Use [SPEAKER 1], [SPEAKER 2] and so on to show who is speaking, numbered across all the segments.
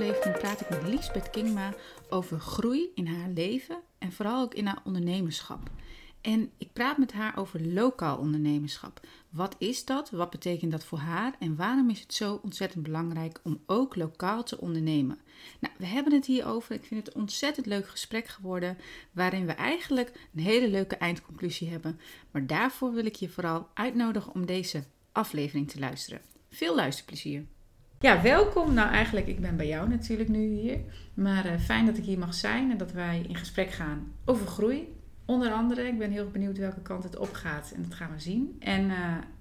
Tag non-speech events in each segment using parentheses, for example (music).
[SPEAKER 1] aflevering praat ik met Liesbeth Kingma over groei in haar leven en vooral ook in haar ondernemerschap. En ik praat met haar over lokaal ondernemerschap. Wat is dat? Wat betekent dat voor haar? En waarom is het zo ontzettend belangrijk om ook lokaal te ondernemen? Nou, we hebben het hier over. Ik vind het een ontzettend leuk gesprek geworden, waarin we eigenlijk een hele leuke eindconclusie hebben. Maar daarvoor wil ik je vooral uitnodigen om deze aflevering te luisteren. Veel luisterplezier. Ja, welkom. Nou, eigenlijk, ik ben bij jou natuurlijk nu hier. Maar uh, fijn dat ik hier mag zijn en dat wij in gesprek gaan over groei. Onder andere, ik ben heel benieuwd welke kant het op gaat en dat gaan we zien. En uh,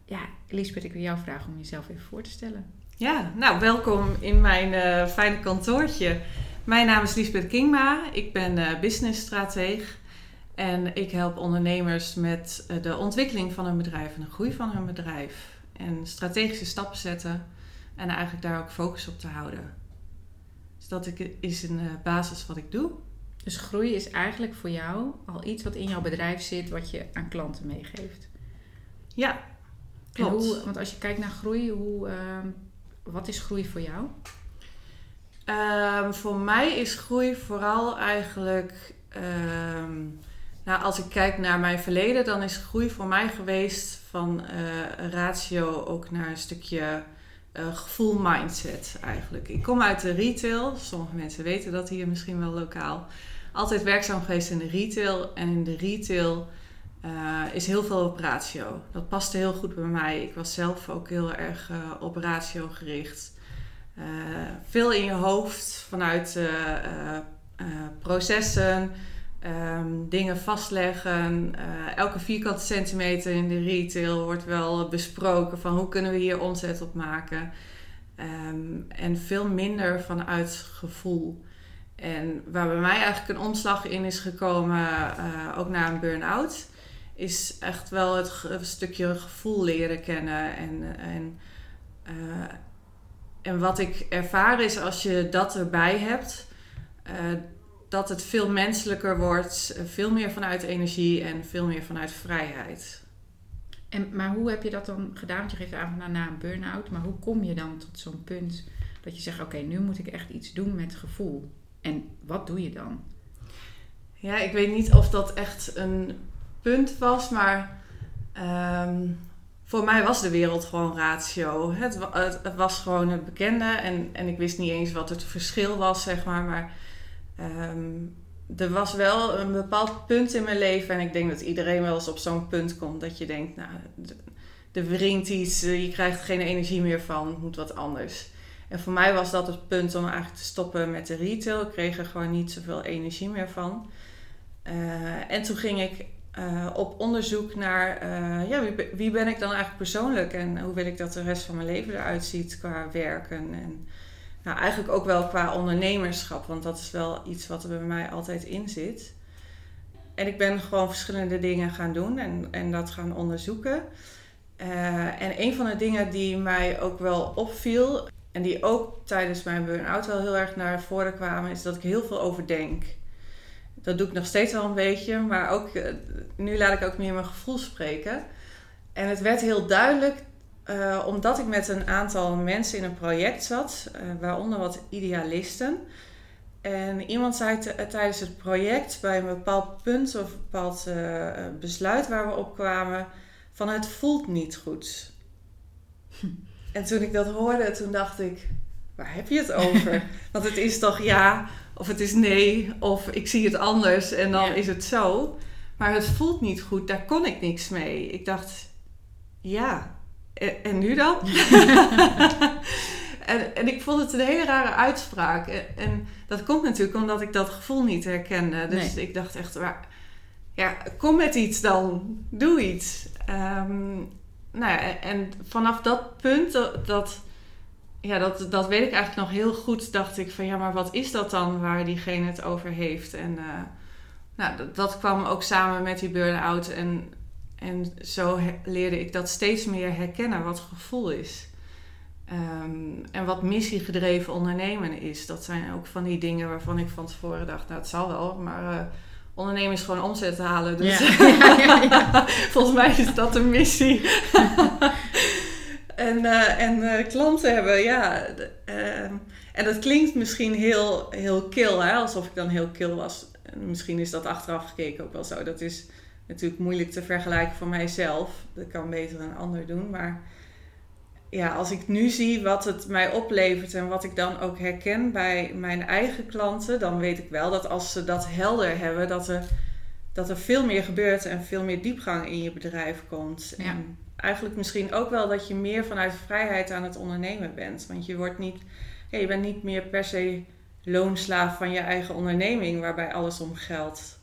[SPEAKER 1] ja, Elisabeth, ik wil jou vragen om jezelf even voor te stellen.
[SPEAKER 2] Ja, nou, welkom in mijn uh, fijne kantoortje. Mijn naam is Lisbeth Kingma. Ik ben businessstrateeg. En ik help ondernemers met de ontwikkeling van hun bedrijf en de groei van hun bedrijf. En strategische stappen zetten en eigenlijk daar ook focus op te houden. Dus dat is een basis wat ik doe.
[SPEAKER 1] Dus groei is eigenlijk voor jou al iets wat in jouw bedrijf zit, wat je aan klanten meegeeft.
[SPEAKER 2] Ja, klopt.
[SPEAKER 1] Hoe, want als je kijkt naar groei, hoe, uh, wat is groei voor jou?
[SPEAKER 2] Um, voor mij is groei vooral eigenlijk. Um, nou, als ik kijk naar mijn verleden, dan is groei voor mij geweest van uh, ratio ook naar een stukje uh, gevoel mindset eigenlijk. Ik kom uit de retail. Sommige mensen weten dat hier misschien wel lokaal. Altijd werkzaam geweest in de retail. En in de retail uh, is heel veel op ratio. Dat paste heel goed bij mij. Ik was zelf ook heel erg uh, op ratio gericht. Veel in je hoofd vanuit processen, um, dingen vastleggen. elke vierkante centimeter in de retail wordt wel besproken van hoe kunnen we hier omzet op maken. Um, en veel minder vanuit gevoel. En waar bij mij eigenlijk een omslag in is gekomen, uh, ook na een burn-out, is echt wel het stukje gevoel leren kennen. En, en, uh, en wat ik ervaar is als je dat erbij hebt, dat het veel menselijker wordt, veel meer vanuit energie en veel meer vanuit vrijheid.
[SPEAKER 1] En, maar hoe heb je dat dan gedaan? Want je geeft aan na, na een burn-out, maar hoe kom je dan tot zo'n punt dat je zegt: Oké, okay, nu moet ik echt iets doen met gevoel? En wat doe je dan?
[SPEAKER 2] Ja, ik weet niet of dat echt een punt was, maar um, voor mij was de wereld gewoon ratio. Het, het, het, was gewoon het bekende en, en ik wist niet eens wat het verschil was, zeg maar. Maar um, er was wel een bepaald punt in mijn leven en ik denk dat iedereen wel eens op zo'n punt komt dat je denkt, nou, er wringt iets, je krijgt geen energie meer van, het moet wat anders. En voor mij was dat het punt om eigenlijk te stoppen met de retail. Ik kreeg er gewoon niet zoveel energie meer van. Uh, en toen ging ik uh, op onderzoek naar ja, wie, wie, ben ik dan eigenlijk persoonlijk en hoe wil ik dat de rest van mijn leven eruit ziet qua werken. En nou, eigenlijk ook wel qua ondernemerschap, want dat is wel iets wat er bij mij altijd in zit. En ik ben gewoon verschillende dingen gaan doen en, en dat gaan onderzoeken. en een van de dingen die mij ook wel opviel, en die ook tijdens mijn burn-out wel heel erg naar voren kwamen, is dat ik heel veel overdenk. Dat doe ik nog steeds wel een beetje, maar ook, eh, nu laat ik ook meer mijn gevoel spreken. En het werd heel duidelijk, uh, omdat ik met een aantal mensen in een project zat, uh, waaronder wat idealisten. En iemand zei tijdens het project bij een bepaald punt of een bepaald besluit waar we op kwamen, van het voelt niet goed. (laughs) En toen ik dat hoorde, toen dacht ik, waar heb je het over? (laughs) Want het is toch ja, of het is nee, of ik zie het anders en dan is het zo. Maar het voelt niet goed, daar kon ik niks mee. Ik dacht, ja, en, en nu dan? (laughs) en, en ik vond het een hele rare uitspraak. En, en, dat komt natuurlijk omdat ik dat gevoel niet herkende. Dus ik dacht echt, waar, ja, kom met iets dan. Doe iets. Um, nou ja, en vanaf dat punt, dat, ja, dat, dat weet ik eigenlijk nog heel goed, dacht ik van ja, maar wat is dat dan waar diegene het over heeft? En uh, nou, dat, dat, kwam ook samen met die burn-out en, en zo leerde ik dat steeds meer herkennen, wat gevoel is. Um, en wat missiegedreven ondernemen is. Dat zijn ook van die dingen waarvan ik van tevoren dacht, nou het zal wel, maar... Uh, ondernemen is gewoon omzet halen. Dus (laughs) ja. Ja, ja, volgens mij is dat een missie. (laughs) en uh, en uh, klanten hebben, ja. Uh, En dat klinkt misschien heel, heel kil, hè? alsof ik dan heel kil was. Misschien is dat achteraf gekeken ook wel zo. Dat is natuurlijk moeilijk te vergelijken voor mijzelf. Dat kan beter een ander doen. Maar ja, als ik nu zie wat het mij oplevert en wat ik dan ook herken bij mijn eigen klanten, dan weet ik wel dat als ze dat helder hebben, dat er, dat er veel meer gebeurt en veel meer diepgang in je bedrijf komt.
[SPEAKER 1] Ja.
[SPEAKER 2] En eigenlijk misschien ook wel dat je meer vanuit vrijheid aan het ondernemen bent. Want je wordt niet, ja, je bent niet meer per se loonslaaf van je eigen onderneming, waarbij alles om geld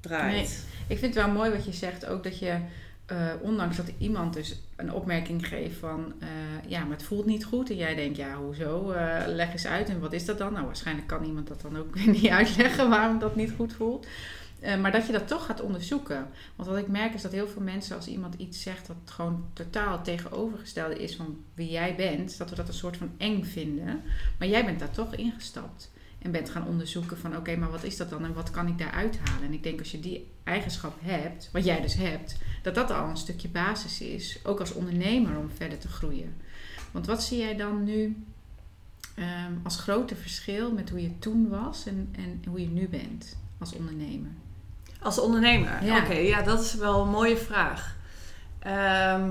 [SPEAKER 2] draait.
[SPEAKER 1] Nee. Ik vind het wel mooi wat je zegt, ook dat je, eh, ondanks dat iemand dus een opmerking geeft van, eh, ja, maar het voelt niet goed. En jij denkt, ja, hoezo? Eh, leg eens uit. En wat is dat dan? Nou, waarschijnlijk kan iemand dat dan ook weer (laughs) niet uitleggen waarom dat niet goed voelt. Maar dat je dat toch gaat onderzoeken. Want wat ik merk is dat heel veel mensen, als iemand iets zegt wat gewoon totaal tegenovergestelde is van wie jij bent, dat we dat een soort van eng vinden. Maar jij bent daar toch ingestapt. En bent gaan onderzoeken van oké, maar wat is dat dan en wat kan ik daaruit halen? En ik denk als je die eigenschap hebt, wat jij dus hebt, dat dat al een stukje basis is. Ook als ondernemer om verder te groeien. Want wat zie jij dan nu ehm, als grote verschil met hoe je toen was en, en hoe je nu bent als ondernemer?
[SPEAKER 2] Als ondernemer?
[SPEAKER 1] Ja.
[SPEAKER 2] Oké, ja, dat is wel een mooie vraag. Ehm,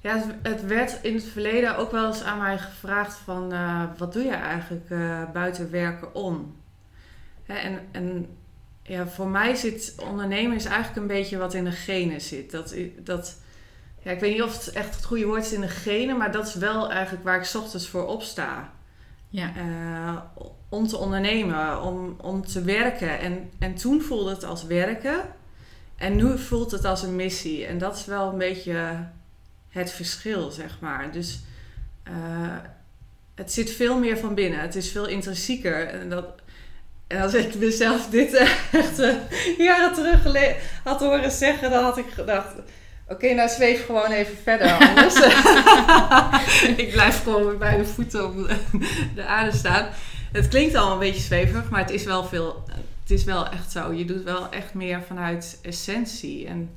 [SPEAKER 2] ja, het- werd in het verleden ook wel eens aan mij gevraagd van... eh, wat doe je eigenlijk eh, buiten werken om? Hè, en en ja, voor mij zit ondernemen is eigenlijk een beetje wat in de genen zit. Dat, dat, ja, ik weet niet of het echt het goede woord is in de genen... maar dat is wel eigenlijk waar ik 's ochtends voor opsta.
[SPEAKER 1] Ja,
[SPEAKER 2] Eh, om te ondernemen, om, om te werken. En, en toen voelde het als werken. En nu voelt het als een missie. En dat is wel een beetje het verschil, zeg maar. Dus eh, het zit veel meer van binnen. Het is veel intrinsieker. En, dat, en als ik mezelf (laughs) dit echt eh, jaren terug had horen zeggen, dan had ik gedacht... Oké, nou zweef gewoon even verder (laughs) anders. (laughs) ik blijf gewoon met beide voeten op de aarde staan. Het klinkt al een beetje zweverig, maar het is wel veel. Het is wel echt zo. Je doet wel echt meer vanuit essentie. En,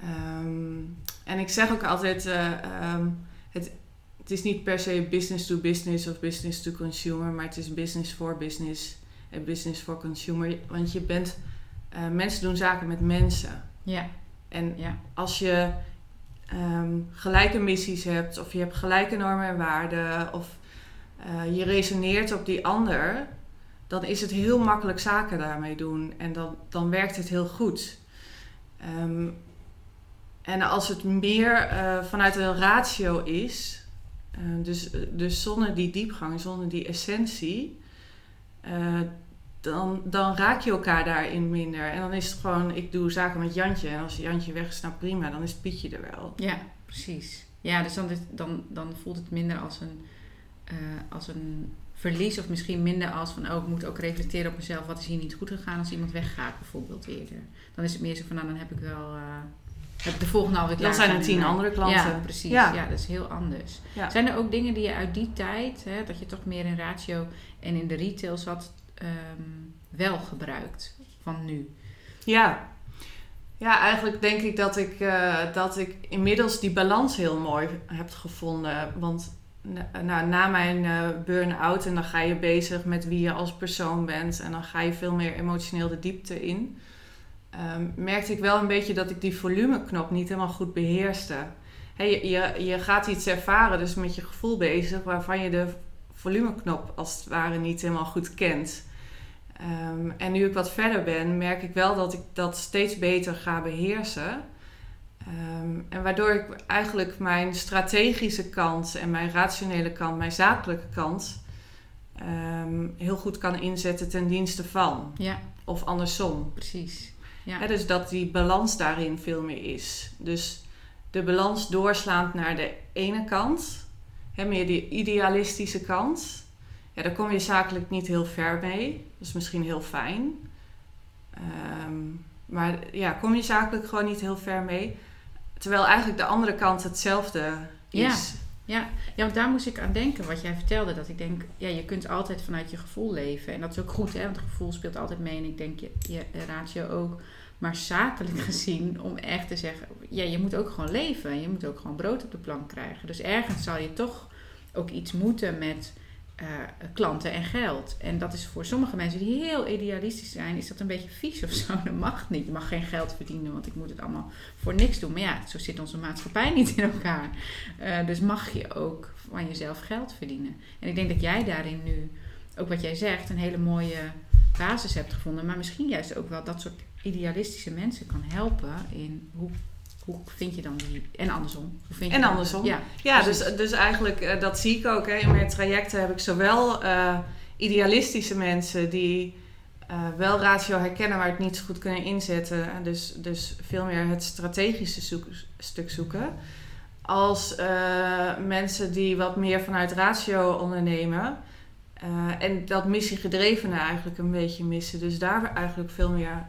[SPEAKER 2] ehm, en ik zeg ook altijd: eh, ehm, het, het is niet per se business to business of business to consumer, maar het is business for business en business for consumer. Want je bent, eh, mensen doen zaken met mensen.
[SPEAKER 1] ja,
[SPEAKER 2] En
[SPEAKER 1] ja,
[SPEAKER 2] als je ehm, gelijke missies hebt, of je hebt gelijke normen en waarden, of eh, je resoneert op die ander, dan is het heel makkelijk zaken daarmee doen en dan, dan werkt het heel goed. Ehm, en als het meer eh, vanuit een ratio is, eh, dus, dus zonder die diepgang, zonder die essentie, eh, dan, dan raak je elkaar daarin minder. En dan is het gewoon, ik doe zaken met Jantje. En als Jantje weg is, nou prima, dan is Pietje er wel.
[SPEAKER 1] ja, precies. Ja, dus dan, dan, dan voelt het minder als een, eh, als een verlies of misschien minder als van oh, ik moet ook reflecteren op mezelf. Wat is hier niet goed gegaan als iemand weggaat bijvoorbeeld eerder. Dan is het meer zo van nou, dan heb ik wel... heb ik de volgende alweer klaar
[SPEAKER 2] Dan zijn er tien andere klanten.
[SPEAKER 1] Ja, precies. Ja.
[SPEAKER 2] Ja.
[SPEAKER 1] dat is heel anders.
[SPEAKER 2] Ja.
[SPEAKER 1] Zijn er ook dingen die je uit die tijd, hè, dat je toch meer in ratio en in de retail zat, ehm, wel gebruikt van nu?
[SPEAKER 2] Ja. Ja, eigenlijk denk ik dat ik, eh, dat ik inmiddels die balans heel mooi heb gevonden. Want na, nou, na mijn eh, burn-out en dan ga je bezig met wie je als persoon bent. En dan ga je veel meer emotioneel de diepte in. Ehm, merkte ik wel een beetje dat ik die volumeknop niet helemaal goed beheerste. Je, je, je gaat iets ervaren, dus met je gevoel bezig, waarvan je de volumeknop als het ware niet helemaal goed kent. Ehm, en nu ik wat verder ben, merk ik wel dat ik dat steeds beter ga beheersen. Ehm, en waardoor ik eigenlijk mijn strategische kant en mijn rationele kant, mijn zakelijke kant, heel goed kan inzetten ten dienste van.
[SPEAKER 1] Ja,
[SPEAKER 2] Of andersom.
[SPEAKER 1] precies. Ja,
[SPEAKER 2] dus dat die balans daarin veel meer is. Dus de balans doorslaand naar de ene kant, meer die idealistische kant. Ja, daar kom je zakelijk niet heel ver mee. Dat is misschien heel fijn. Ehm, maar ja, kom je zakelijk gewoon niet heel ver mee. Terwijl eigenlijk de andere kant hetzelfde
[SPEAKER 1] Ja.
[SPEAKER 2] is.
[SPEAKER 1] Ja, ja, want daar moest ik aan denken wat jij vertelde. Dat ik denk, ja, je kunt altijd vanuit je gevoel leven. En dat is ook goed, hè? Want het gevoel speelt altijd mee. En ik denk, je, je ratio ook. Maar zakelijk gezien, om echt te zeggen... Ja, je moet ook gewoon leven. Je moet ook gewoon brood op de plank krijgen. Dus ergens zal je toch ook iets moeten met... eh, klanten en geld. En dat is voor sommige mensen die heel idealistisch zijn, is dat een beetje vies of zo. (laughs) Dat mag niet. Je mag geen geld verdienen, want ik moet het allemaal voor niks doen. Maar ja, zo zit onze maatschappij (laughs) niet in elkaar. Uh, dus mag je ook van jezelf geld verdienen. En ik denk dat jij daarin nu, ook wat jij zegt, een hele mooie basis hebt gevonden. Maar misschien juist ook wel dat soort idealistische mensen kan helpen in hoe hoe vind je dan die... En andersom. Hoe vind je
[SPEAKER 2] en andersom. ja, ja dus, dus eigenlijk, uh, dat zie ik ook. Hè. In mijn trajecten heb ik zowel uh, idealistische mensen die uh, wel ratio herkennen, maar het niet zo goed kunnen inzetten. Dus, dus veel meer het strategische zoek, stuk zoeken. Als mensen die wat meer vanuit ratio ondernemen. en dat missiegedrevene eigenlijk een beetje missen. Dus daar eigenlijk veel meer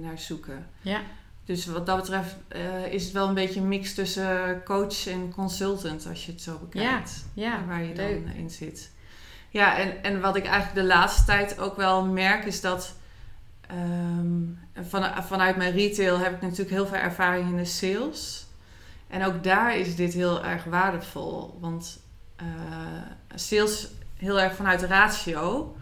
[SPEAKER 2] naar zoeken.
[SPEAKER 1] Ja.
[SPEAKER 2] Dus wat dat betreft uh, is het wel een beetje een mix tussen coach en consultant, als je het zo bekijkt.
[SPEAKER 1] Ja, ja
[SPEAKER 2] waar je
[SPEAKER 1] leuk.
[SPEAKER 2] dan in zit. Ja, en, en wat ik eigenlijk de laatste tijd ook wel merk, is dat um, van, vanuit mijn retail heb ik natuurlijk heel veel ervaring in de sales. En ook daar is dit heel erg waardevol. Want uh, sales heel erg vanuit ratio.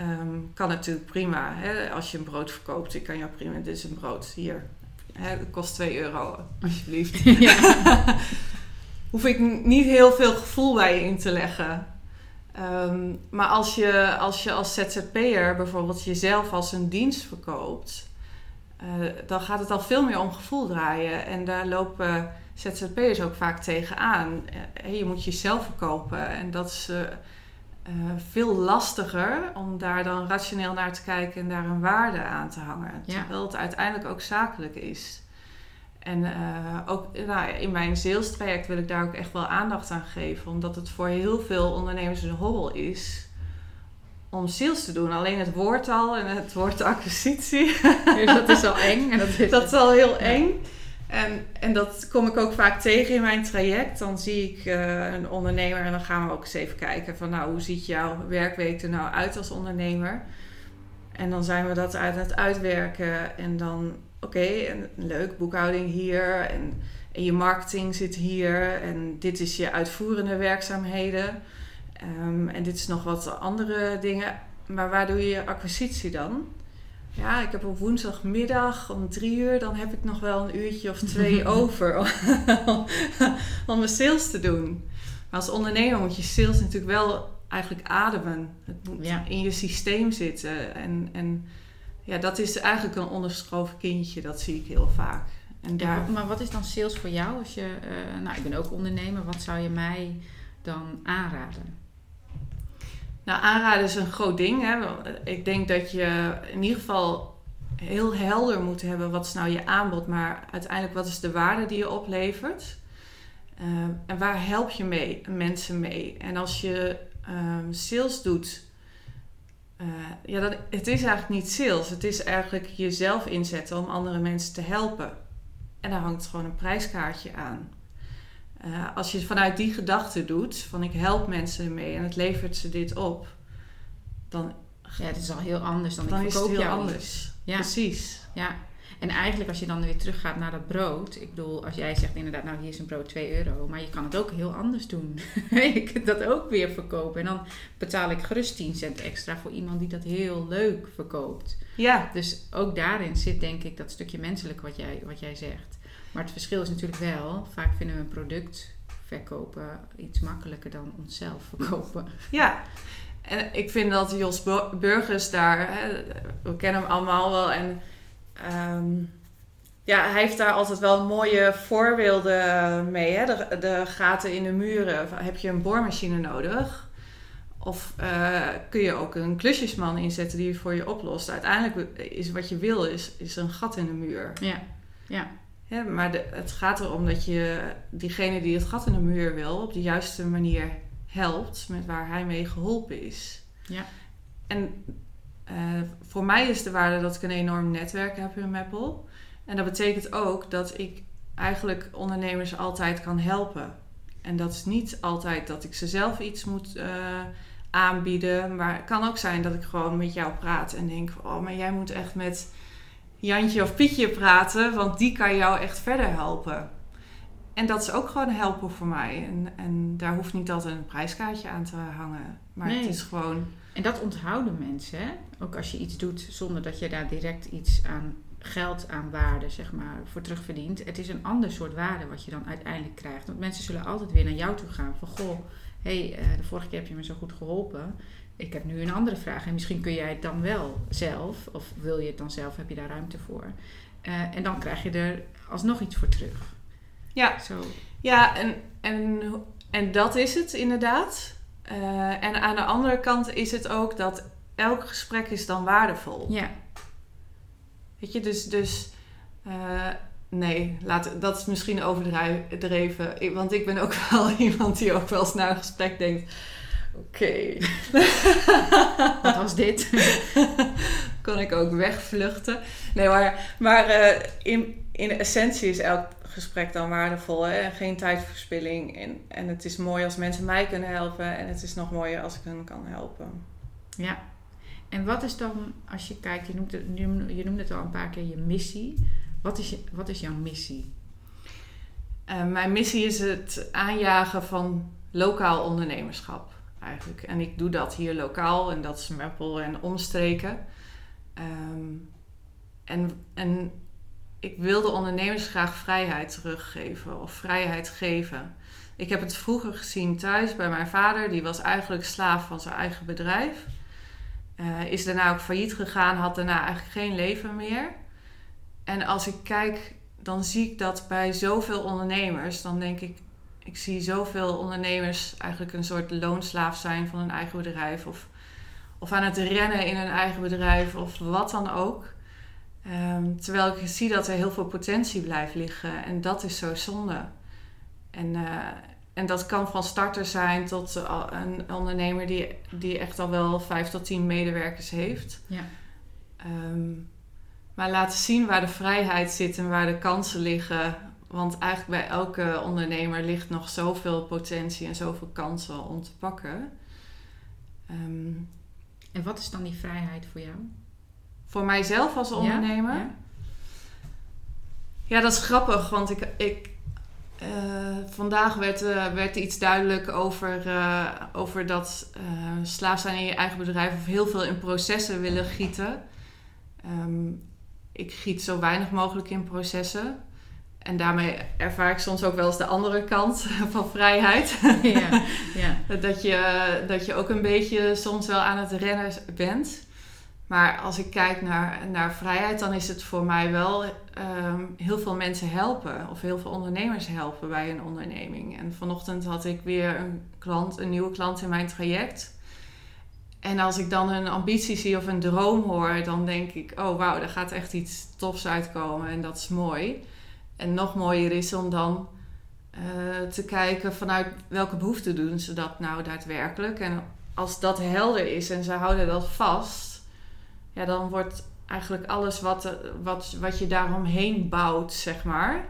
[SPEAKER 2] Um, kan natuurlijk prima. Hè? Als je een brood verkoopt, ik kan jou prima, dit is een brood, hier. Hè? Het kost 2 euro, alsjeblieft. (laughs) (laughs) Hoef ik niet heel veel gevoel bij je in te leggen. Um, maar als je, als je als ZZP'er bijvoorbeeld jezelf als een dienst verkoopt, uh, dan gaat het al veel meer om gevoel draaien. En daar lopen ZZP'ers ook vaak tegenaan. Uh, je moet jezelf verkopen en dat is... Uh, uh, veel lastiger om daar dan rationeel naar te kijken en daar een waarde aan te hangen. Terwijl het uiteindelijk ook zakelijk is. En uh, ook nou, in mijn sales traject wil ik daar ook echt wel aandacht aan geven. Omdat het voor heel veel ondernemers een hobbel is om sales te doen. Alleen het woord al en het woord acquisitie.
[SPEAKER 1] Dus dat is al eng. En (laughs) dat, is
[SPEAKER 2] dat is al heel eng. En, en dat kom ik ook vaak tegen in mijn traject. Dan zie ik uh, een ondernemer en dan gaan we ook eens even kijken van nou, hoe ziet jouw werkweek er nou uit als ondernemer? En dan zijn we dat uit het uitwerken en dan oké, leuk, boekhouding hier en, je marketing zit hier en dit is je uitvoerende werkzaamheden. Um, en dit is nog wat andere dingen. Maar waar doe je je acquisitie dan? Ja, ik heb op woensdagmiddag om drie uur, dan heb ik nog wel een uurtje of twee (laughs) over (laughs) om mijn sales te doen. Maar als ondernemer moet je sales natuurlijk wel eigenlijk ademen. Het moet in je systeem zitten. En, en ja, dat is eigenlijk een onderschoven kindje, dat zie ik heel vaak.
[SPEAKER 1] En daar... maar wat is dan sales voor jou? Als je, uh, nou, ik ben ook ondernemer, wat zou je mij dan aanraden?
[SPEAKER 2] Nou, aanraden is een groot ding. Hè. Ik denk dat je in ieder geval heel helder moet hebben wat is nou je aanbod, maar uiteindelijk wat is de waarde die je oplevert. Uh, en waar help je mee, mensen mee? En als je um, sales doet, uh, ja, het is eigenlijk niet sales. Het is eigenlijk jezelf inzetten om andere mensen te helpen. En daar hangt gewoon een prijskaartje aan. Uh, als je vanuit die gedachte doet, van ik help mensen mee en het levert ze dit op, dan...
[SPEAKER 1] Ja, het is al heel anders dan, dan
[SPEAKER 2] ik
[SPEAKER 1] verkoop
[SPEAKER 2] is het
[SPEAKER 1] heel
[SPEAKER 2] anders. Ja. Precies.
[SPEAKER 1] Ja, en eigenlijk als je dan weer teruggaat naar dat brood. Ik bedoel, als jij zegt inderdaad, nou hier is een brood 2 euro. Maar je kan het ook heel anders doen. (laughs) je kunt dat ook weer verkopen. En dan betaal ik gerust 10 cent extra voor iemand die dat heel leuk verkoopt.
[SPEAKER 2] Ja.
[SPEAKER 1] Dus ook daarin zit denk ik dat stukje menselijk wat jij, wat jij zegt. Maar het verschil is natuurlijk wel, vaak vinden we een product verkopen iets makkelijker dan onszelf verkopen.
[SPEAKER 2] Ja, en ik vind dat Jos Burgers daar, hè, we kennen hem allemaal wel en um, ja, hij heeft daar altijd wel mooie voorbeelden mee. Hè? De, de gaten in de muren, heb je een boormachine nodig? Of uh, kun je ook een klusjesman inzetten die voor je oplost? Uiteindelijk is wat je wil, is, is een gat in de muur.
[SPEAKER 1] Ja, ja.
[SPEAKER 2] Ja, maar de, het gaat erom dat je diegene die het gat in de muur wil op de juiste manier helpt met waar hij mee geholpen is.
[SPEAKER 1] Ja.
[SPEAKER 2] En uh, voor mij is de waarde dat ik een enorm netwerk heb in Maple. En dat betekent ook dat ik eigenlijk ondernemers altijd kan helpen. En dat is niet altijd dat ik ze zelf iets moet uh, aanbieden. Maar het kan ook zijn dat ik gewoon met jou praat en denk: Oh, maar jij moet echt met Jantje of Pietje praten, want die kan jou echt verder helpen. en dat is ook gewoon helpen voor mij. En, en daar hoeft niet altijd een prijskaartje aan te hangen. Maar
[SPEAKER 1] Nee.
[SPEAKER 2] het is gewoon...
[SPEAKER 1] En dat onthouden mensen, hè? Ook als je iets doet zonder dat je daar direct iets aan geld aan waarde, zeg maar, voor terugverdient. Het is een ander soort waarde wat je dan uiteindelijk krijgt. Want mensen zullen altijd weer naar jou toe gaan van, goh, hé, hey, de vorige keer heb je me zo goed geholpen. Ik heb nu een andere vraag en misschien kun jij het dan wel zelf, of wil je het dan zelf, heb je daar ruimte voor. Eh, en dan krijg je er alsnog iets voor terug.
[SPEAKER 2] Ja,
[SPEAKER 1] Zo,
[SPEAKER 2] Ja, en, en, en dat is het inderdaad. Eh, en aan de andere kant is het ook dat elk gesprek is dan waardevol.
[SPEAKER 1] ja,
[SPEAKER 2] Weet je, dus... dus eh, nee, laat, dat is misschien overdreven. Want ik ben ook (laughs) wel iemand die ook wel eens na een gesprek denkt... Oké, (laughs)
[SPEAKER 1] wat was dit? (laughs)
[SPEAKER 2] kon ik ook wegvluchten. Nee, maar, maar eh, in, in essentie is elk gesprek dan waardevol. Hè? En geen tijdverspilling. En, en het is mooi als mensen mij kunnen helpen. En het is nog mooier als ik hen kan helpen.
[SPEAKER 1] Ja. En wat is dan, als je kijkt, je noemt het, je het al een paar keer je missie. Wat is, je, wat is jouw missie?
[SPEAKER 2] Eh, mijn missie is het aanjagen van lokaal ondernemerschap eigenlijk. En ik doe dat hier lokaal. En dat is Meppel en omstreken. Ehm, en, en ik wil de ondernemers graag vrijheid teruggeven of vrijheid geven. Ik heb het vroeger gezien thuis bij mijn vader. Die was eigenlijk slaaf van zijn eigen bedrijf. Eh, is daarna ook failliet gegaan, had daarna eigenlijk geen leven meer. En als ik kijk, dan zie ik dat bij zoveel ondernemers. Dan denk ik, ik zie zoveel ondernemers eigenlijk een soort loonslaaf zijn van hun eigen bedrijf. Of, of aan het rennen in hun eigen bedrijf of wat dan ook. Ehm, terwijl ik zie dat er heel veel potentie blijft liggen. En dat is zo zonde. En, eh, en dat kan van starter zijn tot een ondernemer die, die echt al wel vijf tot tien medewerkers heeft.
[SPEAKER 1] Ja.
[SPEAKER 2] Ehm, maar laten zien waar de vrijheid zit en waar de kansen liggen. Want eigenlijk bij elke ondernemer ligt nog zoveel potentie en zoveel kansen om te pakken. Ehm,
[SPEAKER 1] En wat is dan die vrijheid voor jou?
[SPEAKER 2] voor mijzelf als ondernemer.
[SPEAKER 1] Ja?
[SPEAKER 2] Ja, dat is grappig, want ik, ik, eh, vandaag werd, eh, werd iets duidelijk over, eh, over dat slaaf zijn in je eigen bedrijf of heel veel in processen willen gieten. Ehm, ik giet zo weinig mogelijk in processen. En daarmee ervaar ik soms ook wel eens de andere kant (laughs) van vrijheid.
[SPEAKER 1] ja, ja. (laughs)
[SPEAKER 2] Dat je, dat je ook een beetje soms wel aan het rennen bent. Maar als ik kijk naar, naar vrijheid, dan is het voor mij wel ehm, heel veel mensen helpen. Of heel veel ondernemers helpen bij een onderneming. En vanochtend had ik weer een klant, een nieuwe klant in mijn traject. En als ik dan een ambitie zie of een droom hoor, dan denk ik: oh wauw, daar gaat echt iets tofs uitkomen. En dat is mooi. En nog mooier is om dan eh, te kijken vanuit welke behoeften doen ze dat nou daadwerkelijk. En als dat helder is en ze houden dat vast, ja, dan wordt eigenlijk alles wat, eh, wat, wat je daaromheen bouwt, zeg maar,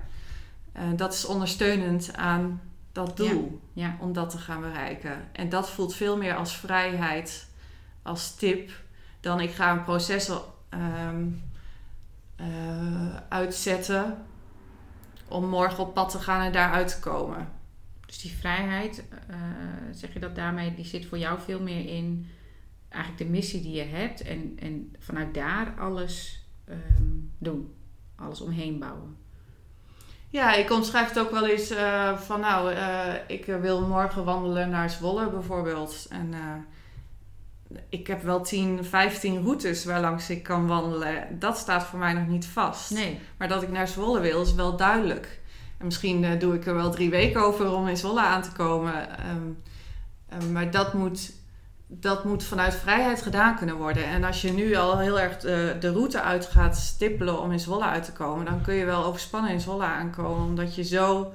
[SPEAKER 2] eh, dat is ondersteunend aan dat doel
[SPEAKER 1] Ja.
[SPEAKER 2] om dat te gaan bereiken. En dat voelt veel meer als vrijheid, als tip, dan ik ga een proces ehm, eh, uitzetten om morgen op pad te gaan en daaruit te komen.
[SPEAKER 1] Dus die vrijheid, eh, zeg je dat daarmee, die zit voor jou veel meer in eigenlijk de missie die je hebt en, en vanuit daar alles ehm, doen, alles omheen bouwen.
[SPEAKER 2] Ja, ik omschrijf het ook wel eens eh, van nou, eh, ik wil morgen wandelen naar Zwolle bijvoorbeeld. En ik heb wel 10, 15 routes waarlangs ik kan wandelen. Dat staat voor mij nog niet vast.
[SPEAKER 1] Nee,
[SPEAKER 2] Maar dat ik naar Zwolle wil is wel duidelijk. En misschien eh, doe ik er wel drie weken over om in Zwolle aan te komen. Ehm, ehm, maar dat moet, dat moet vanuit vrijheid gedaan kunnen worden. En als je nu al heel erg de, de route uit gaat stippelen om in Zwolle uit te komen, dan kun je wel overspannen in Zwolle aankomen. Omdat je zo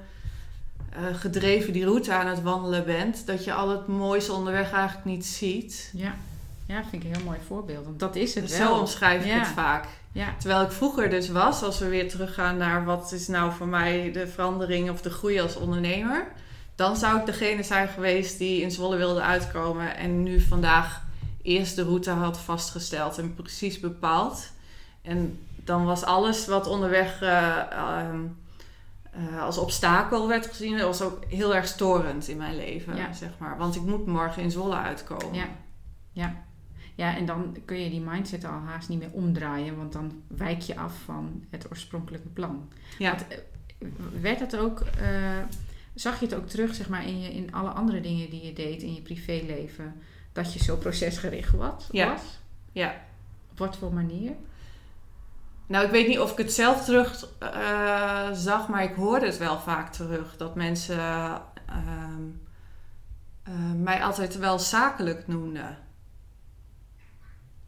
[SPEAKER 2] eh, gedreven die route aan het wandelen bent, dat je al het mooiste onderweg eigenlijk niet ziet.
[SPEAKER 1] ja. Ja, vind ik een heel mooi voorbeeld. Want dat is het
[SPEAKER 2] Dus
[SPEAKER 1] wel.
[SPEAKER 2] zo omschrijf ik
[SPEAKER 1] Ja.
[SPEAKER 2] het vaak.
[SPEAKER 1] Ja,
[SPEAKER 2] Terwijl ik vroeger dus was, als we weer teruggaan naar wat is nou voor mij de verandering of de groei als ondernemer. Dan zou ik degene zijn geweest die in Zwolle wilde uitkomen en nu vandaag eerst de route had vastgesteld en precies bepaald. En dan was alles wat onderweg eh, ehm, eh, als obstakel werd gezien. Dat was ook heel erg storend in mijn leven,
[SPEAKER 1] Ja.
[SPEAKER 2] zeg maar. Want ik moet morgen in Zwolle uitkomen.
[SPEAKER 1] Ja. Ja. ja, en dan kun je die mindset al haast niet meer omdraaien, want dan wijk je af van het oorspronkelijke plan.
[SPEAKER 2] Ja.
[SPEAKER 1] Want, eh, werd dat ook, eh, zag je het ook terug zeg maar, in, je, in alle andere dingen die je deed in je privéleven, dat je zo procesgericht was?
[SPEAKER 2] Ja.
[SPEAKER 1] was?
[SPEAKER 2] Ja.
[SPEAKER 1] Op wat voor manier?
[SPEAKER 2] Nou, ik weet niet of ik het zelf terug eh, zag, maar ik hoorde het wel vaak terug. Dat mensen ehm, eh, mij altijd wel zakelijk noemden.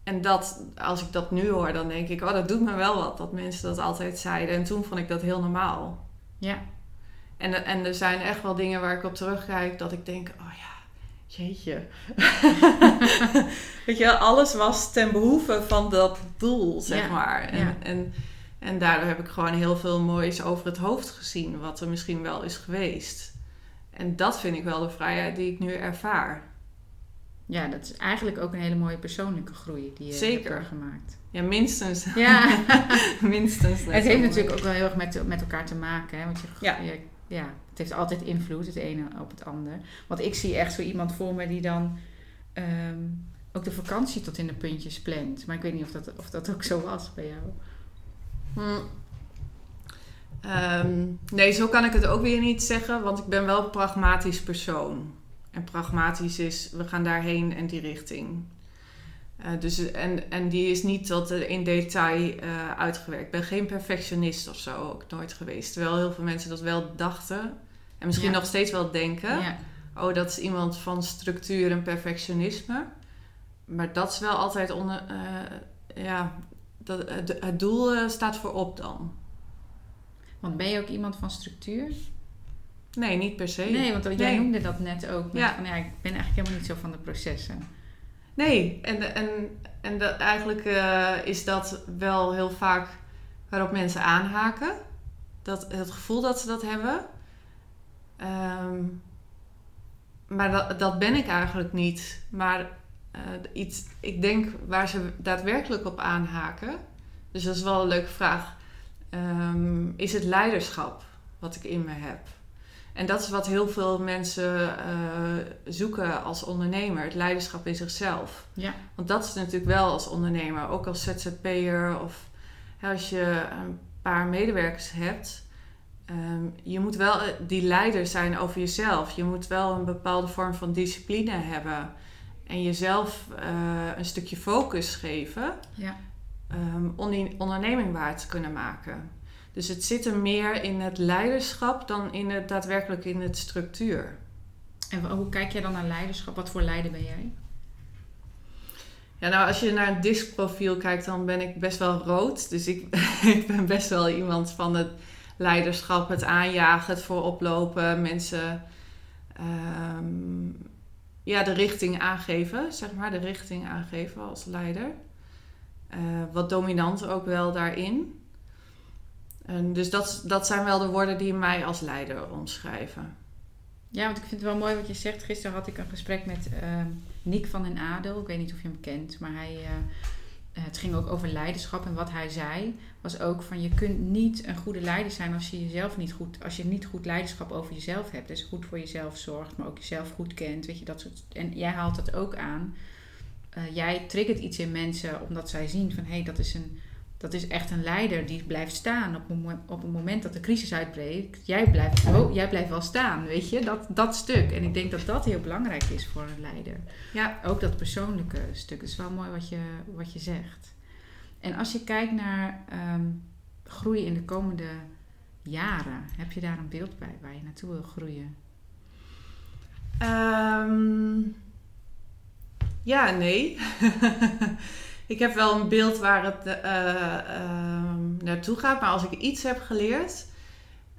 [SPEAKER 2] En dat, als ik dat nu hoor, dan denk ik, oh, dat doet me wel wat. Dat mensen dat altijd zeiden. En toen vond ik dat heel normaal.
[SPEAKER 1] Ja,
[SPEAKER 2] En, en er zijn echt wel dingen waar ik op terugkijk dat ik denk, oh ja, jeetje. (laughs) Weet je, wel, alles was ten behoeve van dat doel, zeg
[SPEAKER 1] Ja,
[SPEAKER 2] maar. En,
[SPEAKER 1] ja.
[SPEAKER 2] en, en daardoor heb ik gewoon heel veel moois over het hoofd gezien, wat er misschien wel is geweest. En dat vind ik wel de vrijheid die ik nu ervaar.
[SPEAKER 1] ja, dat is eigenlijk ook een hele mooie persoonlijke groei die je
[SPEAKER 2] Zeker.
[SPEAKER 1] hebt doorgemaakt.
[SPEAKER 2] Ja, minstens.
[SPEAKER 1] Ja, (laughs)
[SPEAKER 2] minstens.
[SPEAKER 1] het heeft natuurlijk ook wel heel erg met, met elkaar te maken. Hè? Want je,
[SPEAKER 2] Ja.
[SPEAKER 1] je- ja, het heeft altijd invloed, het ene op het ander. Want ik zie echt zo iemand voor me die dan ehm, ook de vakantie tot in de puntjes plant. Maar ik weet niet of dat, of dat ook zo was bij jou.
[SPEAKER 2] Hm. Ehm, nee, zo kan ik het ook weer niet zeggen, want ik ben wel een pragmatisch persoon. En pragmatisch is, we gaan daarheen en die richting. Eh, dus, en, en die is niet tot in detail eh, uitgewerkt. Ik ben geen perfectionist of zo, ook nooit geweest. Terwijl heel veel mensen dat wel dachten. En misschien
[SPEAKER 1] Ja.
[SPEAKER 2] nog steeds wel denken.
[SPEAKER 1] Ja,
[SPEAKER 2] Oh, dat is iemand van structuur en perfectionisme. Maar dat is wel altijd onder... eh, ja, dat, het, het doel staat voorop dan.
[SPEAKER 1] want ben je ook iemand van structuur?
[SPEAKER 2] Nee, niet per se.
[SPEAKER 1] Nee, want jij
[SPEAKER 2] Nee.
[SPEAKER 1] noemde dat net ook. Met
[SPEAKER 2] Ja.
[SPEAKER 1] van, ja, ik ben eigenlijk helemaal niet zo van de processen.
[SPEAKER 2] Nee, en, en, en dat, eigenlijk eh, is dat wel heel vaak waarop mensen aanhaken. Dat, het gevoel dat ze dat hebben. Ehm, maar dat, dat ben ik eigenlijk niet. Maar eh, iets, ik denk waar ze daadwerkelijk op aanhaken. Dus dat is wel een leuke vraag. Ehm, is het leiderschap wat ik in me heb? En dat is wat heel veel mensen eh, zoeken als ondernemer: het leiderschap in zichzelf.
[SPEAKER 1] Ja,
[SPEAKER 2] Want dat is natuurlijk wel als ondernemer, ook als ZZP'er of als je een paar medewerkers hebt. ehm, je moet wel eh, die leider zijn over jezelf. Je moet wel een bepaalde vorm van discipline hebben. En jezelf eh, een stukje focus geven
[SPEAKER 1] ja.
[SPEAKER 2] om die onderneming waar te kunnen maken. Dus het zit er meer in het leiderschap dan in het daadwerkelijk in het structuur.
[SPEAKER 1] En hoe kijk jij dan naar leiderschap? Wat voor leider ben jij?
[SPEAKER 2] Ja, nou, als je naar het diskprofiel kijkt, dan ben ik best wel rood. Dus ik, (laughs) ik ben best wel iemand van het leiderschap, het aanjagen, het vooroplopen, mensen ehm, ja, de richting aangeven, zeg maar, de richting aangeven als leider. Eh, wat dominant ook wel daarin. En dus dat, dat zijn wel de woorden die mij als leider omschrijven.
[SPEAKER 1] Ja, want ik vind het wel mooi wat je zegt. Gisteren had ik een gesprek met ehm Nick van den Adel. Ik weet niet of je hem kent, maar hij, eh, eh, het ging ook over leiderschap. En wat hij zei was ook van je kunt niet een goede leider zijn als je jezelf niet goed, als je niet goed leiderschap over jezelf hebt. Dus goed voor jezelf zorgt, maar ook jezelf goed kent. Weet je, dat soort, en jij haalt dat ook aan. Eh, jij triggert iets in mensen omdat zij zien van hé, hey, dat is een dat is echt een leider die blijft staan op op een moment dat de crisis uitbreekt. Jij blijft, oh, jij blijft wel staan, weet je, dat, dat stuk. En ik denk dat dat heel belangrijk is voor een leider.
[SPEAKER 2] Ja,
[SPEAKER 1] Ook dat persoonlijke stuk. Het is wel mooi wat je, wat je zegt. En als je kijkt naar ehm, groei in de komende jaren, heb je daar een beeld bij waar je naartoe wil groeien?
[SPEAKER 2] Ehm, ja, nee. (laughs) ik heb wel een beeld waar het eh, ehm, naartoe gaat. Maar als ik iets heb geleerd,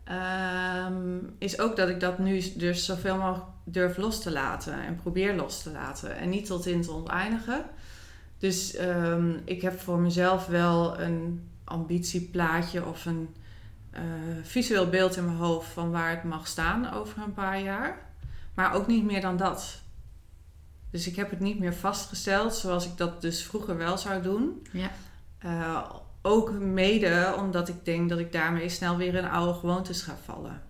[SPEAKER 2] ehm, is ook dat ik dat nu dus zoveel mogelijk durf los te laten. En probeer los te laten. En niet tot in het oneindige. Dus ehm, ik heb voor mezelf wel een ambitieplaatje of een eh, visueel beeld in mijn hoofd van waar het mag staan over een paar jaar. Maar ook niet meer dan dat. Dus ik heb het niet meer vastgesteld zoals ik dat dus vroeger wel zou doen.
[SPEAKER 1] Ja.
[SPEAKER 2] Eh, ook mede omdat ik denk dat ik daarmee snel weer in oude gewoontes ga vallen.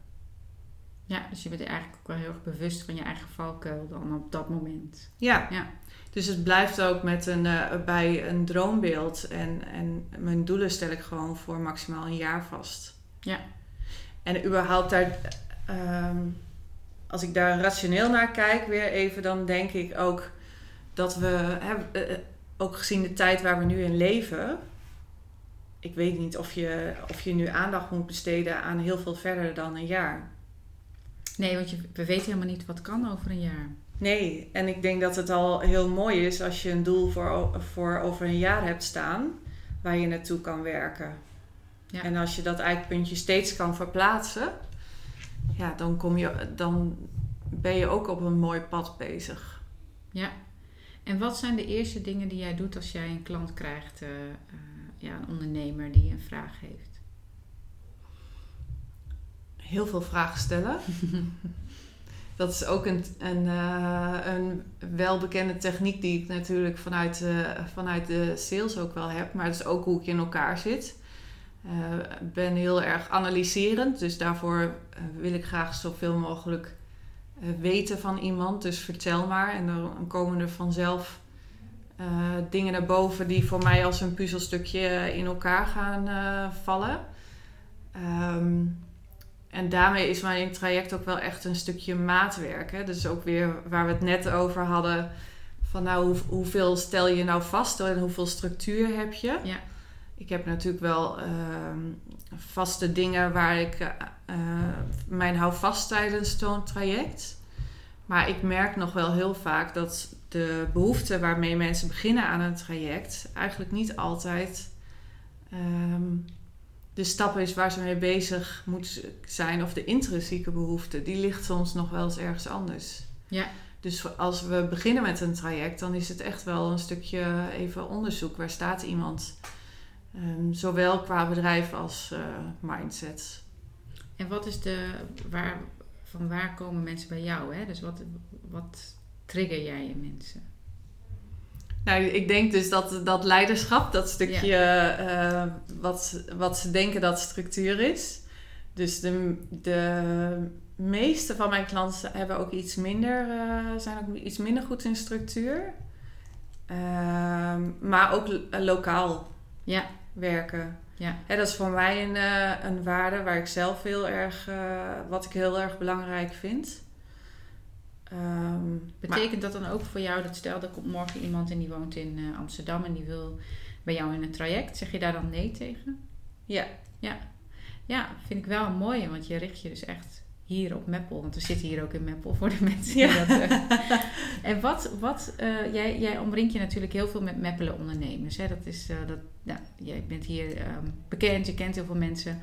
[SPEAKER 1] Ja, dus je bent eigenlijk ook wel heel erg bewust van je eigen valkuil dan op dat moment.
[SPEAKER 2] Ja.
[SPEAKER 1] Ja.
[SPEAKER 2] Dus het blijft ook met een, eh, bij een droombeeld. En, en mijn doelen stel ik gewoon voor maximaal een jaar vast.
[SPEAKER 1] Ja.
[SPEAKER 2] En überhaupt daar, ehm, als ik daar rationeel naar kijk, weer even, dan denk ik ook dat we, hè, eh, eh, ook gezien de tijd waar we nu in leven, ik weet niet of je, of je nu aandacht moet besteden aan heel veel verder dan een jaar.
[SPEAKER 1] Nee, want je, we weten helemaal niet wat kan over een jaar.
[SPEAKER 2] Nee, en ik denk dat het al heel mooi is als je een doel voor, voor over een jaar hebt staan waar je naartoe kan werken.
[SPEAKER 1] Ja.
[SPEAKER 2] En als je dat eikpuntje steeds kan verplaatsen, ja, dan, kom je, dan ben je ook op een mooi pad bezig.
[SPEAKER 1] Ja. En wat zijn de eerste dingen die jij doet als jij een klant krijgt, eh, eh, ja, een ondernemer die een vraag heeft?
[SPEAKER 2] Heel veel vragen stellen. (laughs) dat is ook een, een, eh, een welbekende techniek die ik natuurlijk vanuit, vanuit de sales ook wel heb. Maar het is ook hoe ik in elkaar zit. Ik ben heel erg analyserend, dus daarvoor eh, wil ik graag zoveel mogelijk eh, weten van iemand. Dus vertel maar. En dan komen er vanzelf eh, dingen naar boven die voor mij als een puzzelstukje in elkaar gaan eh, vallen. Ehm, en daarmee is mijn traject ook wel echt een stukje maatwerk. Hè? Dus ook weer waar we het net over hadden. Van nou, hoe, hoeveel stel je nou vast en hoeveel structuur heb je?
[SPEAKER 1] Ja.
[SPEAKER 2] Ik heb natuurlijk wel ehm, vaste dingen waar ik eh, mijn hou vast tijdens zo'n traject. Maar ik merk nog wel heel vaak dat de behoefte waarmee mensen beginnen aan een traject eigenlijk niet altijd ehm, de stap is waar ze mee bezig moeten zijn. Of de intrinsieke behoefte, die ligt soms nog wel eens ergens anders.
[SPEAKER 1] Ja.
[SPEAKER 2] Dus als we beginnen met een traject, dan is het echt wel een stukje even onderzoek. Waar staat iemand? Ehm, zowel qua bedrijf als eh, mindset.
[SPEAKER 1] En wat is de, waar, van waar komen mensen bij jou? Hè? Dus wat, wat trigger jij in mensen?
[SPEAKER 2] Nou, ik denk dus dat dat leiderschap, dat stukje eh, wat, wat ze denken dat structuur is. Dus de, de meeste van mijn klanten hebben ook iets minder, eh, zijn ook iets minder goed in structuur. Ehm, maar ook lo- lokaal
[SPEAKER 1] Ja,
[SPEAKER 2] werken.
[SPEAKER 1] ja,
[SPEAKER 2] Hè, dat is voor mij een, eh, een waarde waar ik zelf heel erg, eh, wat ik heel erg belangrijk vind. Ehm, maar-
[SPEAKER 1] Betekent dat dan ook voor jou dat stel er komt morgen iemand en die woont in eh, Amsterdam en die wil bij jou in een traject, zeg je daar dan nee tegen?
[SPEAKER 2] ja,
[SPEAKER 1] Ja, vind ik wel een mooie, want je richt je dus echt hier op Meppel, want we zitten hier ook in Meppel voor de mensen. die
[SPEAKER 2] Ja.
[SPEAKER 1] dat, eh, (laughs) en wat, wat eh, jij, jij omringt je natuurlijk heel veel met Meppelen ondernemers. Hè? Dat is, eh, dat, ja, jij bent hier ehm, bekend, je kent heel veel mensen.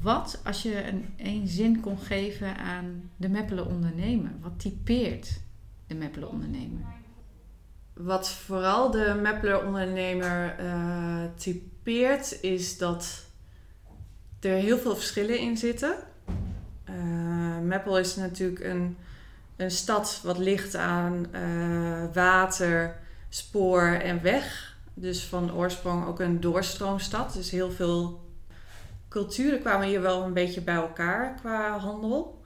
[SPEAKER 1] Wat, als je een één zin kon geven aan de Meppelen ondernemer, wat typeert de Meppelen ondernemer?
[SPEAKER 2] Wat vooral de Mapler ondernemer eh, typeert, is dat er heel veel verschillen in zitten. Eh Meppel is natuurlijk een, een stad wat ligt aan eh, water, spoor en weg. Dus van oorsprong ook een doorstroomstad. Dus heel veel culturen kwamen hier wel een beetje bij elkaar qua handel.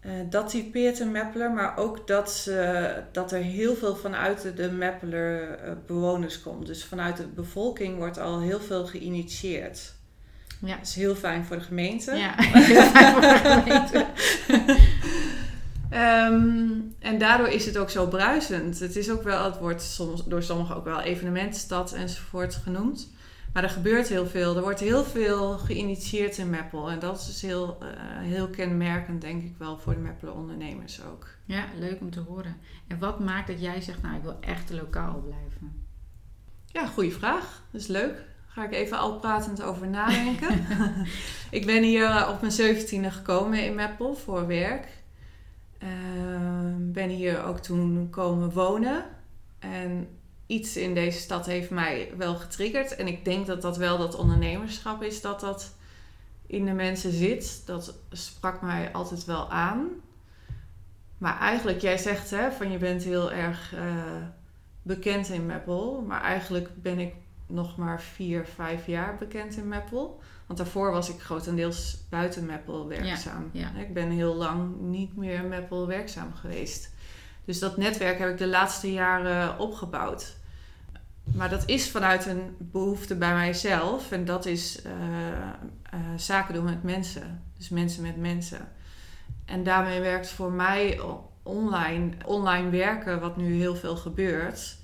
[SPEAKER 2] Eh, dat typeert een Mappeler, maar ook dat, dat er heel veel vanuit de, eh, bewoners komt. Dus vanuit de bevolking wordt al heel veel geïnitieerd.
[SPEAKER 1] Ja.
[SPEAKER 2] Dat is heel fijn voor de gemeente.
[SPEAKER 1] Ja, (laughs) heel fijn voor de gemeente. (laughs)
[SPEAKER 2] Ehm, en daardoor is het ook zo bruisend. Het is ook wel, het wordt soms door sommigen ook wel evenementenstad enzovoort genoemd. Maar er gebeurt heel veel. Er wordt heel veel geïnitieerd in Meppel. En dat is dus heel, eh, heel kenmerkend, denk ik wel, voor de Meppeler ondernemers ook.
[SPEAKER 1] Ja, leuk om te horen. En wat maakt dat jij zegt, nou, ik wil echt lokaal blijven?
[SPEAKER 2] Ja, goede vraag. Dat is leuk. Ga ik even al pratend over nadenken. ik ben hier eh, op mijn zeventiende gekomen in Meppel voor werk. Ehm, ben hier ook toen komen wonen. En iets in deze stad heeft mij wel getriggerd. En ik denk dat dat wel dat ondernemerschap is dat dat in de mensen zit. Dat sprak mij altijd wel aan. Maar eigenlijk, jij zegt hè, van je bent heel erg eh, bekend in Meppel. Maar eigenlijk ben ik nog maar vier, vijf jaar bekend in Meppel. Want daarvoor was ik grotendeels buiten Meppel werkzaam.
[SPEAKER 1] Ja, ja.
[SPEAKER 2] Ik ben heel lang niet meer in Meppel werkzaam geweest. Dus dat netwerk heb ik de laatste jaren opgebouwd. Maar dat is vanuit een behoefte bij mijzelf. En dat is eh, eh, zaken doen met mensen. Dus mensen met mensen. En daarmee werkt voor mij online, online werken, wat nu heel veel gebeurt,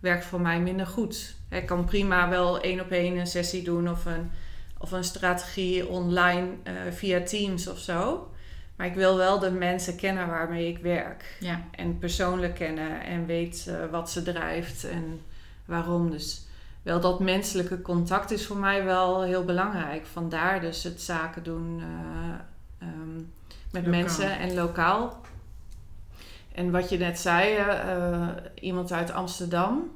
[SPEAKER 2] werkt voor mij minder goed. Ik kan prima wel één op één een sessie doen of een, of een strategie online eh, via Teams of zo. Maar ik wil wel de mensen kennen waarmee ik werk.
[SPEAKER 1] Ja,
[SPEAKER 2] En persoonlijk kennen en weet eh, wat ze drijft en waarom. Dus wel dat menselijke contact is voor mij wel heel belangrijk. Vandaar dus het zaken doen eh, ehm, met
[SPEAKER 1] Lokaal.
[SPEAKER 2] mensen en lokaal. En wat je net zei, iemand uit Amsterdam.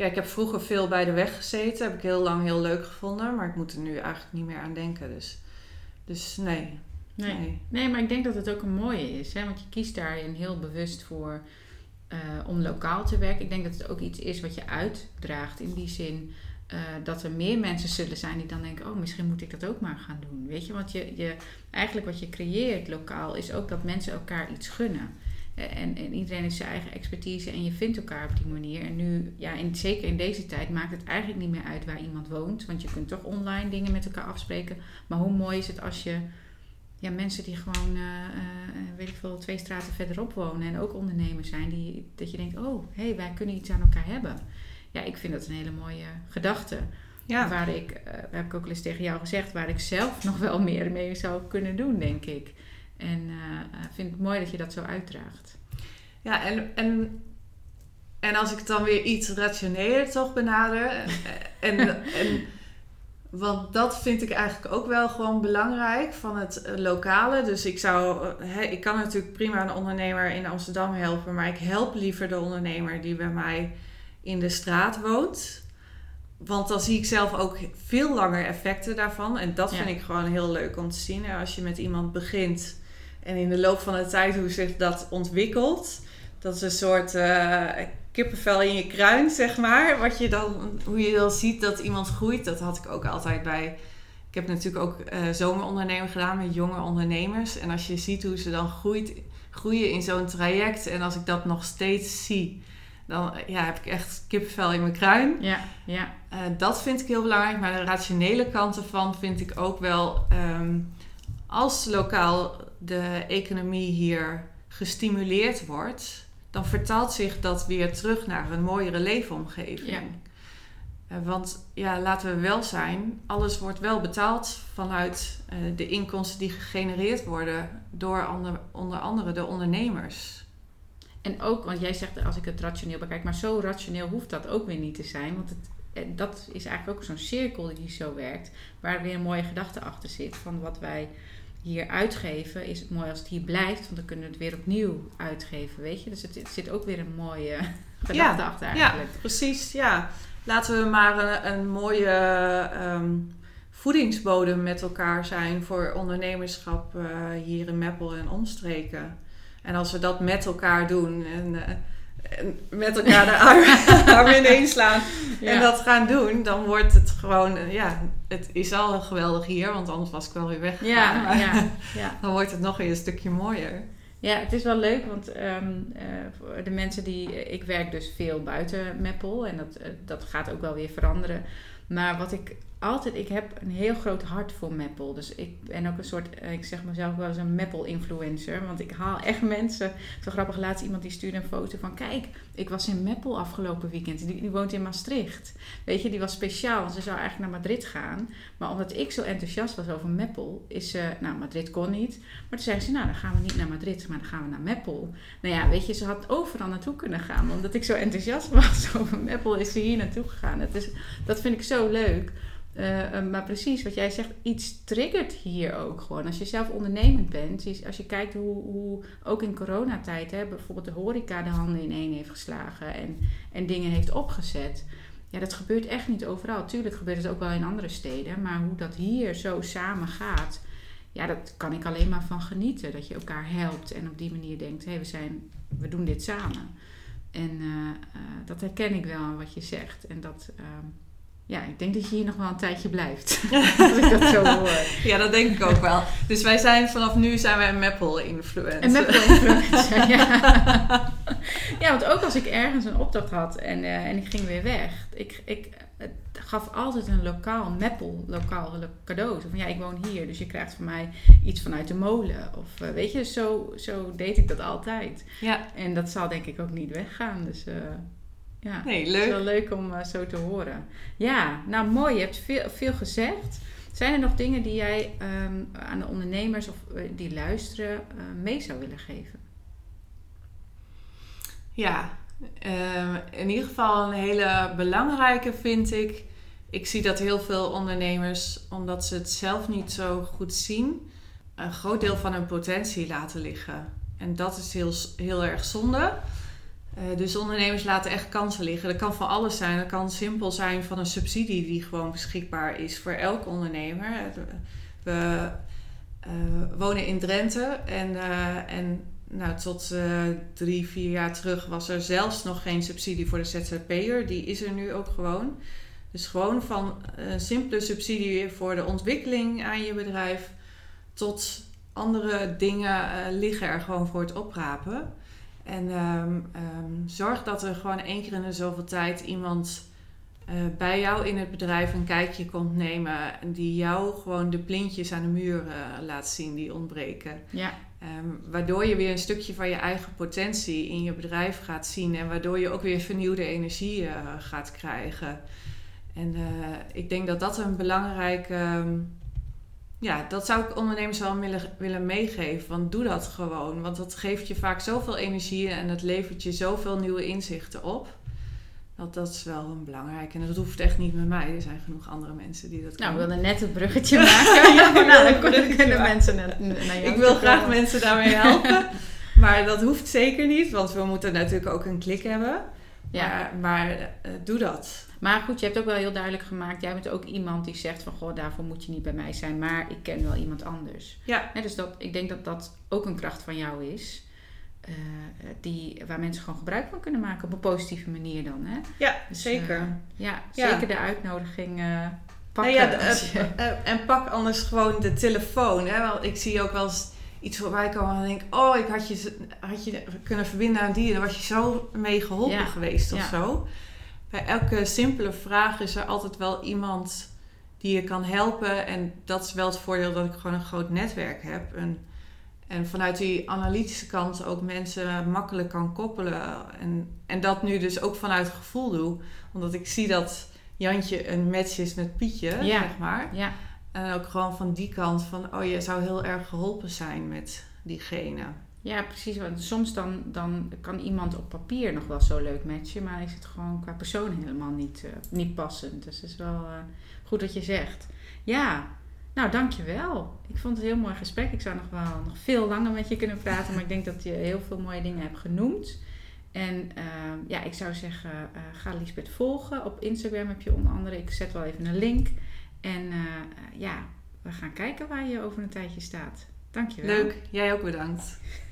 [SPEAKER 2] Kijk, ik heb vroeger veel bij de weg gezeten. Heb ik heel lang heel leuk gevonden. Maar ik moet er nu eigenlijk niet meer aan denken. Dus, dus nee.
[SPEAKER 1] nee.
[SPEAKER 2] nee.
[SPEAKER 1] Nee, maar ik denk dat het ook een mooie is. Hè? Want je kiest daarin heel bewust voor eh, om lokaal te werken. Ik denk dat het ook iets is wat je uitdraagt. In die zin eh, dat er meer mensen zullen zijn die dan denken... oh, misschien moet ik dat ook maar gaan doen. Weet je, want je, je, eigenlijk wat je creëert lokaal... is ook dat mensen elkaar iets gunnen. Eh, En, en iedereen heeft zijn eigen expertise en je vindt elkaar op die manier. En nu, ja, in, zeker in deze tijd, maakt het eigenlijk niet meer uit waar iemand woont. Want je kunt toch online dingen met elkaar afspreken. Maar hoe mooi is het als je ja, mensen die gewoon, eh, eh, weet ik veel, twee straten verderop wonen en ook ondernemers zijn, die, dat je denkt, oh, hé, hey, wij kunnen iets aan elkaar hebben. Ja, ik vind dat een hele mooie gedachte.
[SPEAKER 2] Ja.
[SPEAKER 1] Waar ik, eh, heb ik ook al eens tegen jou gezegd, waar ik zelf (laughs) nog wel meer mee zou kunnen doen, denk ik. En ik vind het mooi dat je dat zo uitdraagt.
[SPEAKER 2] Ja, en, en, en als ik het dan weer iets rationeler toch benader. eh, En, en, want dat vind ik eigenlijk ook wel gewoon belangrijk van het lokale. Dus ik zou, ik kan natuurlijk prima een ondernemer in Amsterdam helpen, maar ik help liever de ondernemer die bij mij in de straat woont. Want dan zie ik zelf ook veel langer effecten daarvan. En dat
[SPEAKER 1] Ja.
[SPEAKER 2] vind ik gewoon heel leuk om te zien. Als je met iemand begint en in de loop van de tijd hoe zich dat ontwikkelt. Dat is een soort eh, kippenvel in je kruin, zeg maar. Wat je dan, hoe je dan ziet dat iemand groeit. Dat had ik ook altijd bij. Ik heb natuurlijk ook zomerondernemer gedaan met jonge ondernemers. En als je ziet hoe ze dan groeit, groeien in zo'n traject. En als ik dat nog steeds zie, dan eh, ja, heb ik echt kippenvel in mijn kruin.
[SPEAKER 1] Ja, ja,
[SPEAKER 2] dat vind ik heel belangrijk. Maar de rationele kant ervan vind ik ook wel. ehm, als lokaal de economie hier gestimuleerd wordt, dan vertaalt zich dat weer terug naar een mooiere leefomgeving.
[SPEAKER 1] Ja.
[SPEAKER 2] Eh, want ja, laten we wel zijn, alles wordt wel betaald vanuit eh, de inkomsten die gegenereerd worden door onder andere de ondernemers.
[SPEAKER 1] En ook, want jij zegt als ik het rationeel bekijk, maar zo rationeel hoeft dat ook weer niet te zijn. Want het, eh, dat is eigenlijk ook zo'n cirkel die zo werkt, waar weer een mooie gedachte achter zit. Van wat wij hier uitgeven, is het mooi als het hier blijft, want dan kunnen we het weer opnieuw uitgeven, weet je. Dus het, het zit ook weer een mooie (laughs) gedachte achter eigenlijk.
[SPEAKER 2] Ja, precies. Ja. Laten we maar een, een mooie ehm, voedingsbodem met elkaar zijn voor ondernemerschap eh, hier in Meppel en omstreken. En als we dat met elkaar doen en, eh, en met elkaar de arm- (laughs) armen ineens slaan en dat gaan doen, dan wordt het gewoon, eh, ja, het is al geweldig hier, want anders was ik wel weer weggegaan.
[SPEAKER 1] Ja, ja, (laughs) ja.
[SPEAKER 2] dan wordt het nog weer een stukje mooier.
[SPEAKER 1] Ja, het is wel leuk, want eh, voor de mensen die... Ik werk dus veel buiten Meppel en dat, eh, dat gaat ook wel weer veranderen. Maar wat ik altijd... Ik heb een heel groot hart voor Meppel. Dus ik ben ook een soort... eh, ik zeg mezelf wel eens een Meppel-influencer. Want ik haal echt mensen... Zo grappig, laatst iemand die stuurde een foto van... Kijk, ik was in Meppel afgelopen weekend. Die, woont in Maastricht. Weet je, die was speciaal. Ze zou eigenlijk naar Madrid gaan. Maar omdat ik zo enthousiast was over Meppel... Is ze... Nou, Madrid kon niet. Maar toen zei ze, nou, dan gaan we niet naar Madrid, maar dan gaan we naar Meppel. Nou ja, weet je, ze had overal naartoe kunnen gaan. Omdat ik zo enthousiast was (laughs) over Meppel, is ze hier naartoe gegaan. Het is, dat vind ik zo leuk. Eh, eh, maar precies wat jij zegt, iets triggert hier ook gewoon. Als je zelf ondernemend bent, als je kijkt hoe, hoe ook in coronatijd, hè, bijvoorbeeld de horeca de handen in één heeft geslagen en, en dingen heeft opgezet. Ja, dat gebeurt echt niet overal. Tuurlijk gebeurt het ook wel in andere steden, maar hoe dat hier zo samen gaat, ja, dat kan ik alleen maar van genieten. Dat je elkaar helpt en op die manier denkt, hé, we zijn, we doen dit samen. En eh, dat herken ik wel aan wat je zegt. En dat, ehm, ja, ik denk dat je hier nog wel een tijdje blijft. (laughs) Als ik dat zo hoor.
[SPEAKER 2] Ja, dat denk ik ook wel. Dus wij zijn vanaf nu zijn wij een Maple-influencer.
[SPEAKER 1] Een Maple-influencer, ja. ja, want ook als ik ergens een opdracht had en, uh, en ik ging weer weg. Ik, ik het gaf altijd een lokaal Maple, lokaal cadeau. Zo van ja, ik woon hier, dus je krijgt van mij iets vanuit de molen. Of uh, weet je, zo, zo deed ik dat altijd.
[SPEAKER 2] Ja.
[SPEAKER 1] En dat zal denk ik ook niet weggaan. Dus... Uh, ja,
[SPEAKER 2] nee, leuk.
[SPEAKER 1] Het is wel leuk om uh, zo te horen. Ja, nou mooi. Je hebt veel, veel gezegd. Zijn er nog dingen die jij um, aan de ondernemers of uh, die luisteren uh, mee zou willen geven?
[SPEAKER 2] Ja, in ieder geval een hele belangrijke vind ik. Ik zie dat heel veel ondernemers, omdat ze het zelf niet zo goed zien, een groot deel van hun potentie laten liggen. En dat is heel, heel erg zonde. Uh, dus ondernemers laten echt kansen liggen. Dat kan van alles zijn. Dat kan simpel zijn van een subsidie die gewoon beschikbaar is voor elke ondernemer. We uh, wonen in Drenthe en, en nou, tot drie, vier jaar terug was er zelfs nog geen subsidie voor de ZZP'er. Die is er nu ook gewoon. Dus gewoon van een simpele subsidie voor de ontwikkeling aan je bedrijf tot andere dingen liggen er gewoon voor het oprapen. En um, um, zorg dat er gewoon één keer in de zoveel tijd iemand uh, bij jou in het bedrijf een kijkje komt nemen. En die jou gewoon de plintjes aan de muur uh, laat zien die ontbreken.
[SPEAKER 1] Ja.
[SPEAKER 2] Um, waardoor je weer een stukje van je eigen potentie in je bedrijf gaat zien. En waardoor je ook weer vernieuwde energie uh, gaat krijgen. En ik denk dat dat een belangrijke ja, dat zou ik ondernemers wel willen, willen meegeven. Want doe dat gewoon. Want dat geeft je vaak zoveel energie en het levert je zoveel nieuwe inzichten op. Dat, dat is wel een belangrijk. En dat hoeft echt niet met mij. Er zijn genoeg andere mensen die dat
[SPEAKER 1] Nou,
[SPEAKER 2] kunnen.
[SPEAKER 1] we wilden net het bruggetje maken. (laughs) ja, nou, dan kunnen, kunnen mensen naar, naar jou
[SPEAKER 2] Ik wil graag mensen daarmee helpen. (laughs) maar dat hoeft zeker niet. Want we moeten natuurlijk ook een klik hebben.
[SPEAKER 1] Ja.
[SPEAKER 2] Maar, maar uh, doe dat.
[SPEAKER 1] Maar goed, je hebt ook wel heel duidelijk gemaakt. Jij bent ook iemand die zegt van... Goh, daarvoor moet je niet bij mij zijn. Maar ik ken wel iemand anders.
[SPEAKER 2] Ja.
[SPEAKER 1] He, dus dat, ik denk dat dat ook een kracht van jou is. Uh, die, waar mensen gewoon gebruik van kunnen maken. Op een positieve manier dan. Hè?
[SPEAKER 2] Ja,
[SPEAKER 1] dus,
[SPEAKER 2] zeker.
[SPEAKER 1] Uh, ja,
[SPEAKER 2] Ja.
[SPEAKER 1] zeker de uitnodiging uh, pakken.
[SPEAKER 2] Nou ja, de-
[SPEAKER 1] als je-
[SPEAKER 2] eh, eh, en pak anders gewoon de telefoon. Hè? Want ik zie ook wel eens iets voorbij komen en denk oh, ik had je, had je kunnen verbinden aan die. En daar was je zo mee geholpen
[SPEAKER 1] Ja.
[SPEAKER 2] geweest of
[SPEAKER 1] Ja.
[SPEAKER 2] zo. Bij elke simpele vraag is er altijd wel iemand die je kan helpen. En dat is wel het voordeel dat ik gewoon een groot netwerk heb. En, en vanuit die analytische kant ook mensen makkelijk kan koppelen. En, en dat nu dus ook vanuit gevoel doe. Omdat ik zie dat Jantje een match is met Pietje,
[SPEAKER 1] Ja.
[SPEAKER 2] zeg maar.
[SPEAKER 1] ja,
[SPEAKER 2] En ook gewoon van die kant van, oh, je zou heel erg geholpen zijn met diegene.
[SPEAKER 1] Ja, precies. Want soms dan, dan kan iemand op papier nog wel zo leuk matchen. Maar is het gewoon qua persoon helemaal niet, eh, niet passend. Dus het is wel eh, goed wat je zegt. Ja, nou dankjewel. Ik vond het een heel mooi gesprek. Ik zou nog wel nog veel langer met je kunnen praten. Maar ik denk dat je heel veel mooie dingen hebt genoemd. En eh, ja, ik zou zeggen, eh, ga Lisbeth volgen. Op Instagram heb je onder andere, ik zet wel even een link. En ja, we gaan kijken waar je over een tijdje staat. Dankjewel.
[SPEAKER 2] Leuk, jij ook bedankt.